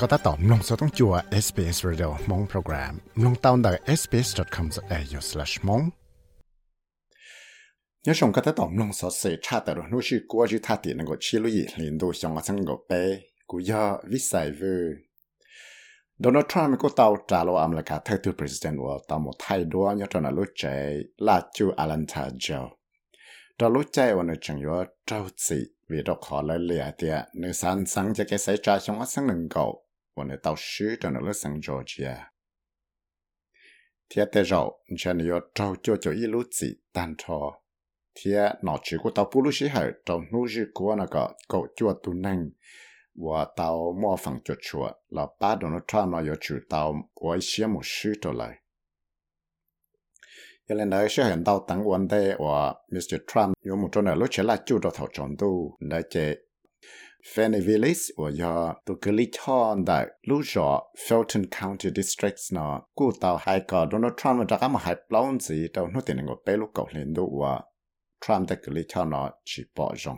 ก็ตัดต่อมลงสต้องจัว SBS Radio มงโปรแกรมลงเตาดัก sbs.com.au/mong ยชงก็ตัดต่อมลงสดเสชาแต่รู้ชื่อกัวจิทาตินกชิลุยลินดูชงอสังกเปกุยอวิสัยเวอร์โดนัลด์ทรัมป์ก็ตาจ้าโลอเมริกาเทิดทูนประธานาธิบดีต่อมไทยด้วยยจนาลุใจลาจูอัลันทาเจลตาวลุใจวันจังยอเจ้าสิวิดอกขอเลยเหลือเดียเนื้อสันสังจะแกใส่ใจชงอสังหนึ่งเก่า sbs.com.au/mong nhớ xong cái tao lòng sợ sẽ cha tao nó chỉ qua chỉ thà tiền nó chỉ lui liền đồ xong ở trong cái bé cú ya vi sai vu Donald Trump có tao trả lời America thay từ president của tao một thay đổi nhớ cho nó lúc chạy là chú Atlanta Joe đó lúc chạy vào nó chẳng có trâu gì vì đó khó lấy lìa thì nếu sáng sáng cho cái xảy ra trong sáng nâng cầu và nếu tao sư cho nó lúc sáng Georgia thì thế rồi cho nó trâu cho cho ý lúc gì tan thọ thì nó chỉ có tao bù lúc sĩ hở trong lúc gì của nó có cậu chua tu năng và tao mua phẳng cho chua là ba đồ nó tra nó có chủ tao của ý một sư trở lại. Cho nên đấy sẽ hiện tao tăng vấn đề và Mr. Trump 有 một chỗ nào lúc trở lại chủ đầu thầu chọn tu đã chế Fanny Willis và do tu cứ lý chọn đại lúc rõ Felton County Districts nó cú tàu hai cờ Donald Trump đã có một hai plon gì đâu nó tiền ngồi bé lúc cầu lên đủ và Trump đã cứ lý chọn nó chỉ bỏ rong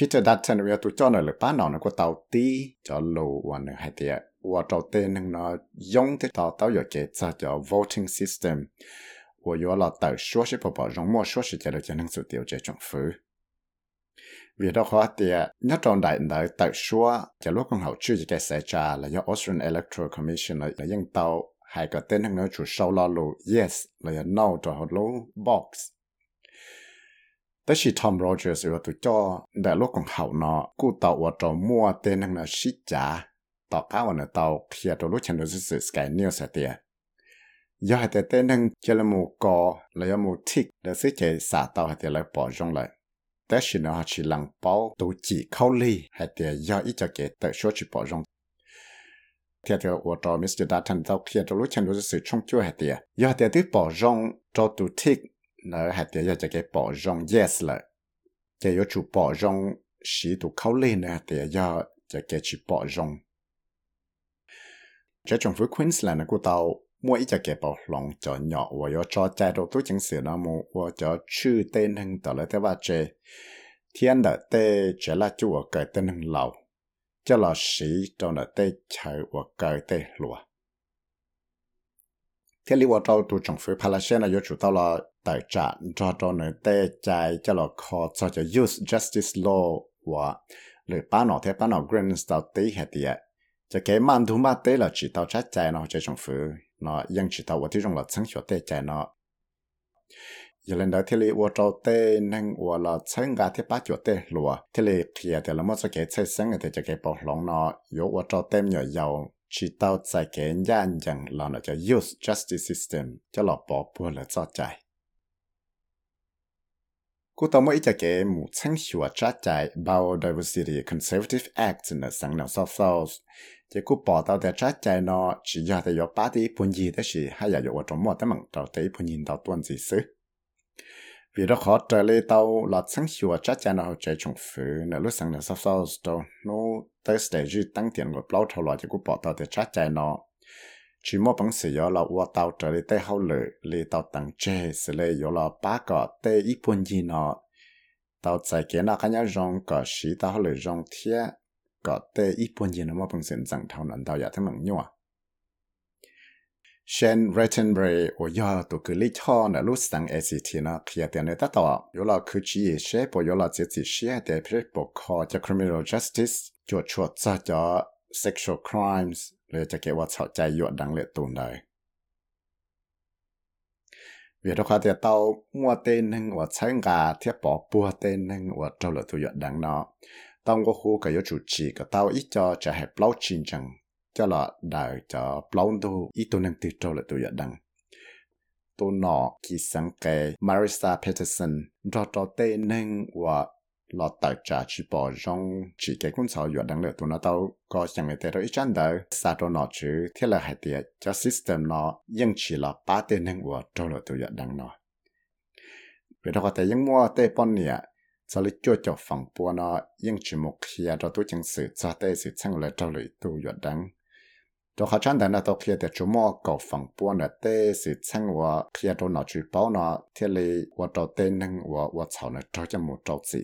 Peter Dutton 为tu cho nó là bán nó nó có tàu tí cho lô và nó hai tiệt và trâu tên nó dùng thế tàu tàu có cái cho cho voting system 我有了到说是不保容莫说是这了就能做掉这种服。 Vì đó khó thì nhất trong đại đại tại số cho lúc con học chưa cái sẽ trả là do Austrian Electoral Commission là dân tàu, hay cái tên nó chủ sau lo lù, yes, là no cho họ lù box. Tới khi Tom Rogers rồi tụi cho đại lúc con học nó cụ tàu ở trò mua tên hàng nói sĩ trả tàu cá ở tàu kia tàu lúc chân đó là Sky News thì do hai tên hàng chơi là mù cò, là một tick để sẽ chế xả tàu hay lại bỏ trong lại. แต่ฉันหาชิลังเป้าตัวจีเข้าลีให้เตียยออีจะเกตแต่ชัวชิปอรงเทียเตียวอวตอมิสเตอร์ดาทันเต้าเทียตัวรู้ฉันรู้สึกช่องชั่วให้เตียยอเตียที่ปอรงตัวตุทิกเนอให้เตียยอจะเกตปอรง yes เลยเกยชูปอรงสีตัวเข้าลีเนอเตียยอจะเกตชิปอรงจะจงฟื้นควีนส์แลนด์กูเตา mỗi giờ cái bảo lòng cho nhỏ và yo cho trái đầu tôi chính sự nó mù và cho chữ tên hưng tờ lại thế ba chế thiên đợi tê chế là chú ở cái tên hưng lão cho là sĩ trong đợi tê chạy và cái tê lùa thiên lý và trâu tu trọng phía palashen là yo chủ tao là tài trả cho cho nơi tê chạy cho là khó cho cho youth justice law và lời ba nọ thế ba nọ green tao tí hẹt tiệt cho cái mang thú ma tế là chỉ tao chắc chạy nó chơi trong phía nó ยัง chỉ tàu ที่รง là chẳng hiểu tệ chạy nó giờ lên đó thì li wo trâu tê nên wo là chẳng gà thì bắt chuột tê lùa thì li kia thì là một số cái chơi sáng thì cho cái bảo lòng nó yếu wo trâu tê nhỏ giàu chỉ tàu tại cái nhân dân là nó cho use justice system cho là bỏ bùa là cho chạy cú tàu mỗi cho cái một chẳng hiểu trả chạy Biodiversity Conservative Act là sáng nào South South chỉ cú bỏ tao để trái chạy nó, chỉ giờ thì có ba tí phun gì đó chỉ hay là có trong một tấm bằng tao tí phun nhìn tao tuần gì xứ. Vì đó khó trở lại tao là sáng hiệu trái chạy nó, chạy trong phứ nếu lúc sáng là sao sau, tao nó tới stage tăng tiền của bao thầu loại chỉ cú bỏ tao để trái chạy nó. Chỉ một bằng sự là qua tao trở lại tới hậu lử li tao tăng chế sự lấy là ba cọ tê ít phun gì nó. Tao chạy kia nó cái nhau rong cọ sĩ tao hậu lửa rong thiệt có tê ít buồn gì nó mà bằng sinh rằng thao nắn tao giả thế mừng nhua Shane Rattenbury 我要都个里头呢，路上 ACT 呢，去点呢得到，有了科技也些，不有了自己些的，譬如不靠叫 criminal justice，就出这叫 sexual crimes，เลยจะเกี่ยวว่าเข้าใจหยดดังเลยตูนเลยเวียดความเดียวเตามัวเต้นหนึ่งว่าใช้งาเทียบปอปัวเต้นหนึ่งว่าเจ้าเลยตัวหยดดังเนาะ tông có khu cái chủ trì cái tao ít cho cho hẹp lâu chín chẳng. Cho là đại cho lâu đồ ít tôi năng tự trâu là tôi đăng. Tôi nọ khi sáng cái Marissa Peterson cho cho tên nên và là tại trả chỉ bỏ trong chỉ cái cuốn sổ dựa đăng được tôi nó tao có chẳng người ta ít chân đỡ sao tôi nọ chứ, thế là hai tiệt cho system nó nhưng chỉ là ba tên nên và trâu là tôi đăng nó vì đó có thể những mua tên bọn nè cho lý cho cho phòng bùa nó nhưng chỉ một khi đó tôi chẳng sự cho tới sự chẳng lại cho lý tu yuột đắng cho họ chẳng đàn đó khi để chúng mua cầu phòng bùa nó tê sự chẳng và khi đó nó chỉ bảo nó thì lý và đó tên năng và và chào nó cho cho một trâu gì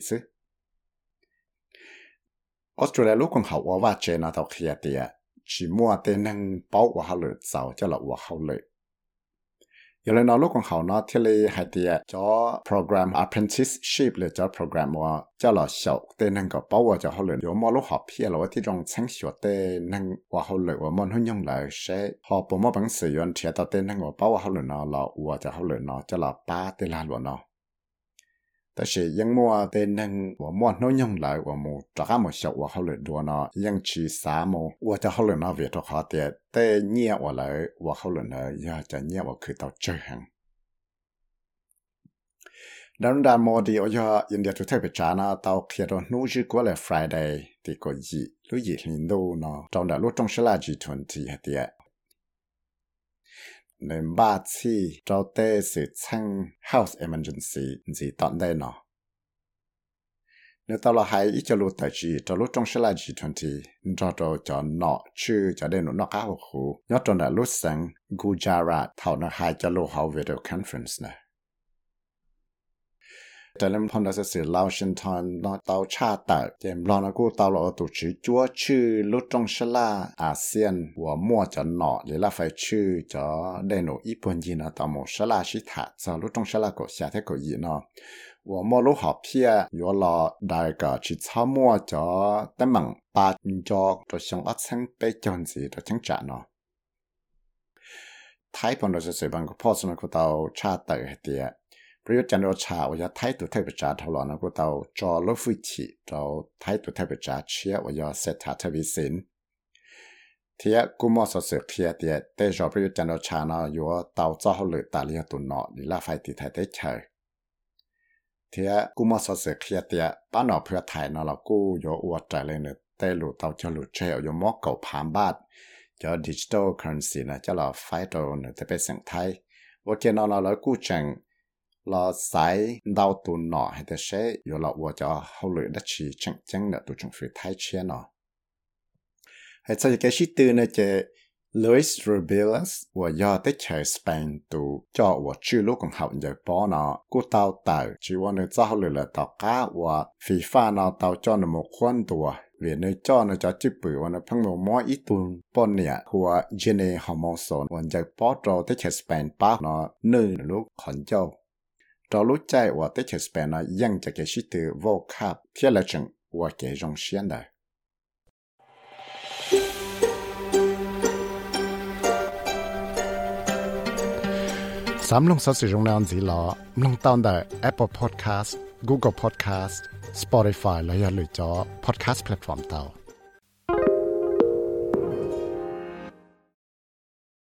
chứ Australia lúc còn học ở và chơi nó tàu kia tiệt chỉ mua tên năng bảo của họ lựa giàu cho là của họ lựa giờ lên nó lúc còn học nó thì là hai tiệt cho program apprenticeship là cho program mà cho là sầu tên năng có bảo của cho họ lựa nếu mà lúc học phía là thì trong sáng sửa tên năng của họ lựa và môn hướng 用来 sẽ họ bố mà bằng sử dụng thì tao tên năng của bảo của họ lựa nó là của cho họ lựa nó cho là ba tên là luôn nó 但是因我的能我莫弄用来我们这个么小我好了多呢，因去啥么我就好了那为着好的，但念我来我好了呢，也就念我去到这行。ดังนั้นมอดี我要印度特别查呢，到看到努日过来 Friday 的个一，路一零度呢，找到路中是垃圾团体的。 nên ba chi cho tê sự chăng house emergency, gì tận đây nó nếu tao là hai ít cho lúc tại chỉ cho lúc trong sẽ là chỉ thuần thì, cho cho cho nọ chứ, cho đây nó nọ cá hồ khu nhớ cho là lúc sáng Gujarat thảo nó hai cho lúc hậu video conference này. tại lâm phong đã sẽ lao sinh thon nó tàu cha tờ tìm lo nó cũng tàu là tổ chức chúa chữ lúc trong sẽ là ASEAN và mua cho nọ để là phải chữ cho đây nó ít buồn gì nó tàu một sẽ là sĩ thả cho lúc trong sẽ là cổ xả thế cổ gì nó 我莫路好片，有了大个去草木叫得门把叫就像一层被酱子就挺窄呢。台本就是随便个破事呢，个到差头一点。 ประโยชน์จันโอชาว่าไทยตัวไทยประจาทลอนะกูเตาจอลฟุชิเราไทยตัวไทยประจาเชียว่าจะเซตาทวิสินเทียกูมอสเสือเคียเตียเตจอประโยชน์จันโอชาเนาะอยู่เตาจ้าเขาเลยตาเลียตุนเนาะลีลาไฟติไทยได้เฉยเทียกูมอสเสือเคียเตียป้านอเพื่อไทยเนาะเรากูอยู่อวดใจเลยเนเตลูเตาจะหลุดเชลอยู่มอกเก่าพามบาทจะดิจิทัลเคอร์เรนซีนะจะเราไฟตัวเนจะเป็นสังไทยว่าเกี่ยนเราเรากู้จัง là sai, đau tụ nọ hay thế sẽ rồi là vợ cho hậu lưỡi đã chỉ chẳng chẳng là tụ trong phía thái chia nọ. Hay sau cái sĩ tư này chế Luis Rubiales và do tới chơi Spain tụ cho và chưa lúc còn học giờ bỏ nọ cô tao tàu, chỉ want được cho hậu lưỡi là tao cá và phi pha nọ tao cho nó một quan tụ vì nơi cho nó cho chữ bự và nó phăng một mối ít tuần bọn nè của Jenny Homonson và giờ bỏ trâu tới chơi Spain ba nó nơi lúc khẩn châu. เรารู้ใจว่าเตชสเปนยังจะเกชิตือวอคับเทียลจังว่าเกจงเชียนได้สามลงสัสิรงนานสีหลอลงตอนได้ Apple Podcast Google Podcast Spotify และยังหรือจอ Podcast Platform เตา